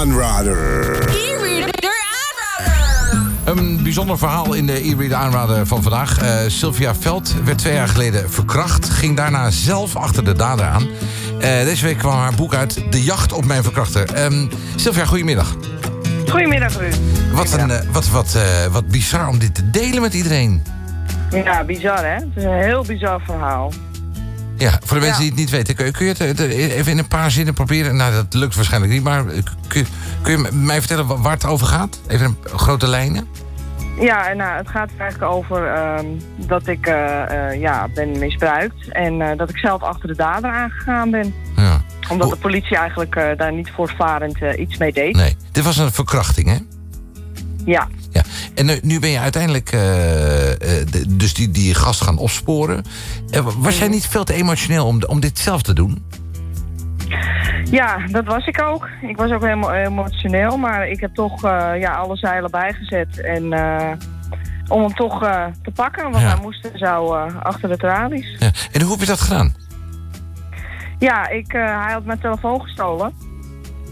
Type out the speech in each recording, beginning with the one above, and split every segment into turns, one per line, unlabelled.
aanrader.
E-reader aanrader.
Een bijzonder verhaal in de e-reader aanrader van vandaag. Eh, Sylvia Veld werd twee jaar geleden verkracht. Ging daarna zelf achter de dader aan. Eh, deze week kwam haar boek uit De Jacht op Mijn Verkrachter. Ehm, Sylvia, goedemiddag.
Goedemiddag, Ruud.
Wat, een, eh, wat, wat, eh, wat bizar om dit te delen met iedereen.
Ja, bizar hè? Het is een heel bizar verhaal.
Ja, voor de mensen die het niet weten, kun je, kun je het eh, even in een paar zinnen proberen? Nou, dat lukt waarschijnlijk niet, maar eh, kun, je- kun je mij vertellen wa- waar het over gaat? Even in grote lijnen.
Ja, nou, het gaat eigenlijk over ehm, dat ik eh, eh, ja, ben misbruikt. En eh, dat ik zelf achter de dader aangegaan ben.
Ja.
Omdat de politie eigenlijk eh, daar niet voortvarend eh, iets mee deed.
Nee, dit was een verkrachting, hè?
Ja.
En nu, nu ben je uiteindelijk eh, eh, de- dus die, die gast gaan opsporen. Eh, was jij niet veel te emotioneel om, om dit zelf te doen?
ja, dat was ik ook. Ik was ook helemaal emotioneel. Maar ik heb toch ja, alle zeilen bijgezet. En om hem toch te pakken. Want
Ja.
hij moest zo achter de tralies.
Ja. En hoe heb je dat gedaan?
Ja, ik, hij had mijn telefoon gestolen.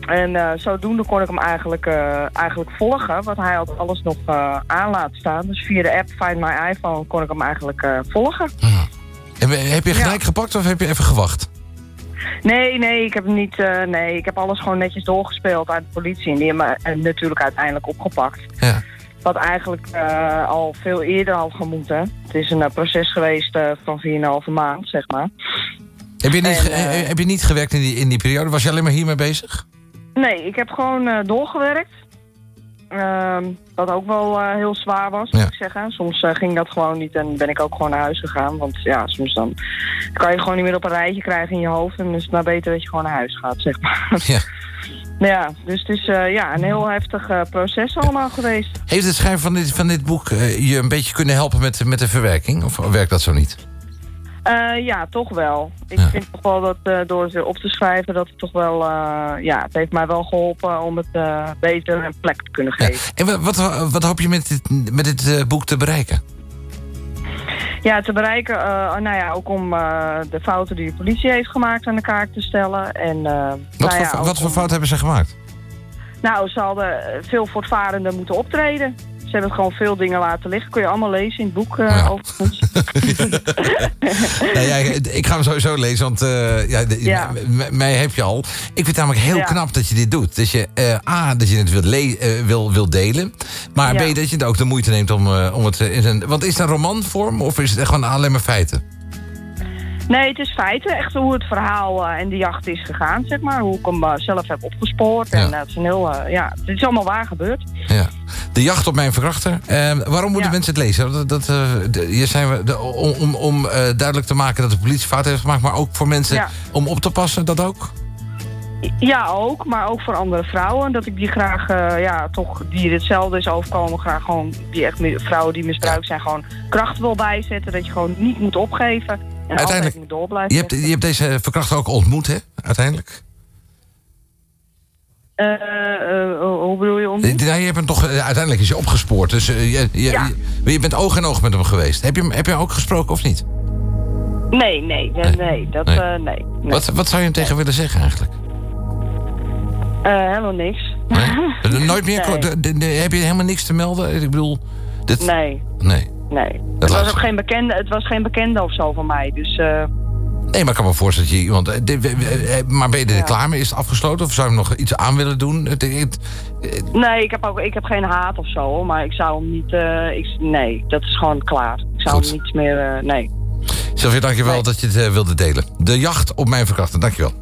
En eh, zodoende kon ik hem eigenlijk, eh, eigenlijk volgen. Want hij had alles nog eh, aan laten staan. Dus via de app Find My iPhone kon ik hem eigenlijk volgen.
En heb je
Ja.
gelijk gepakt of heb je even gewacht?
Nee, nee, ik heb hem niet. nee, ik heb alles gewoon netjes doorgespeeld uit de politie. En die hebben me natuurlijk uiteindelijk opgepakt.
Ja.
Wat eigenlijk al veel eerder had gemoeten. Het is een proces geweest van 4,5 maand, zeg maar.
Heb je niet,
En,
heb je niet gewerkt in die, in die periode? Was je alleen maar hiermee bezig?
Nee, ik heb gewoon eh, doorgewerkt. Ehm, wat ook wel eh, heel zwaar was, moet
Ja.
ik zeggen. Soms eh, ging dat gewoon niet en ben ik ook gewoon naar huis gegaan. Want ja, soms dan kan je gewoon niet meer op een rijtje krijgen in je hoofd. En dan is het maar beter dat je gewoon naar huis gaat, zeg maar.
Ja.
ja, dus het is ja, een heel heftig proces allemaal geweest.
Heeft het schrijven van dit, van dit boek je een beetje kunnen helpen met, met de verwerking? Of werkt dat zo niet?
Eh, ja, toch wel. Ik
Ja.
vind toch wel dat eh, door het weer op te schrijven, dat het toch wel, eh, ja, het heeft mij wel geholpen om het beter een plek te kunnen
Ja.
geven.
En wat, wat, wat hoop je met dit, met dit boek te bereiken?
Ja, te bereiken, nou ja, ook om de fouten die de politie heeft gemaakt aan de kaart te stellen. En,
Wat,
nou ja,
voor,
ook
wat voor
om-
fout hebben ze gemaakt?
Nou, ze hadden veel voortvarender moeten optreden. Ze hebben gewoon veel dingen laten liggen. Kun je allemaal lezen in het boek eh
Ja.
overigens.
Nou ja, ik ga hem sowieso lezen, want eh, ja, mij heb je al. Ik vind het namelijk heel knap dat je dit doet. Dat je, eh, A, dat je het wil, wil, wil delen. Maar. B, dat je er ook de moeite neemt om, om het... in zijn, want is het een romanvorm of is het echt gewoon alleen maar feiten?
Nee, het is feiten. Echt hoe het verhaal en de jacht is gegaan, zeg maar. Hoe ik hem zelf heb opgespoord. En
Ja.
het is een heel, ja, het is allemaal waar gebeurd.
Ja. De jacht op mijn verkrachter. Eh, waarom moeten
Ja.
mensen het lezen? Dat, dat, eh, de- hier zijn we de, om, om, om eh, duidelijk te maken dat de politie fout heeft gemaakt... maar ook voor mensen
Ja.
om op te passen, dat ook?
Ja, ook. Maar ook voor andere vrouwen. Dat ik die graag, eh, ja, toch, die hetzelfde is overkomen. Graag gewoon, die echt vrouwen die misbruikt zijn, gewoon kracht wil bijzetten. Dat je gewoon niet moet opgeven. En
Uiteindelijk-
moet door blijven.
Je hebt, je hebt deze verkrachter ook ontmoet, hè? Uiteindelijk.
Eh, eh, bedoel je
hebt hem toch, eh, uiteindelijk is je opgespoord. Dus eh, je, je,
Ja.
je, je bent oog in oog met hem geweest. Heb je hem, heb je hem ook gesproken of niet?
Nee, nee, nee, nee. Dat,
Nee.
eh, nee. nee.
Wat, wat zou je hem tegen willen zeggen eigenlijk?
Eh, helemaal niks.
Nee? Nooit meer? Heb je helemaal niks te melden? Ik bedoel... Dit,
Nee,
nee.
nee.
Dat
Het was ook geen bekende, het was geen bekende of zo van mij. Dus
Nee, maar ik kan me voorstellen dat je iemand... eh, eh, eh, Maar ben je er
Ja.
klaar mee? Is het afgesloten? Of zou je hem nog iets aan willen doen?
Nee, ik heb, ook, ik heb geen haat of zo. Maar ik zou hem niet... ik, nee, dat is gewoon klaar. Ik zou
Goed.
hem niets meer... eh, nee.
Sylvia, dankjewel
Nee.
dat je het wilde delen. De jacht op mijn verkrachter, dankjewel.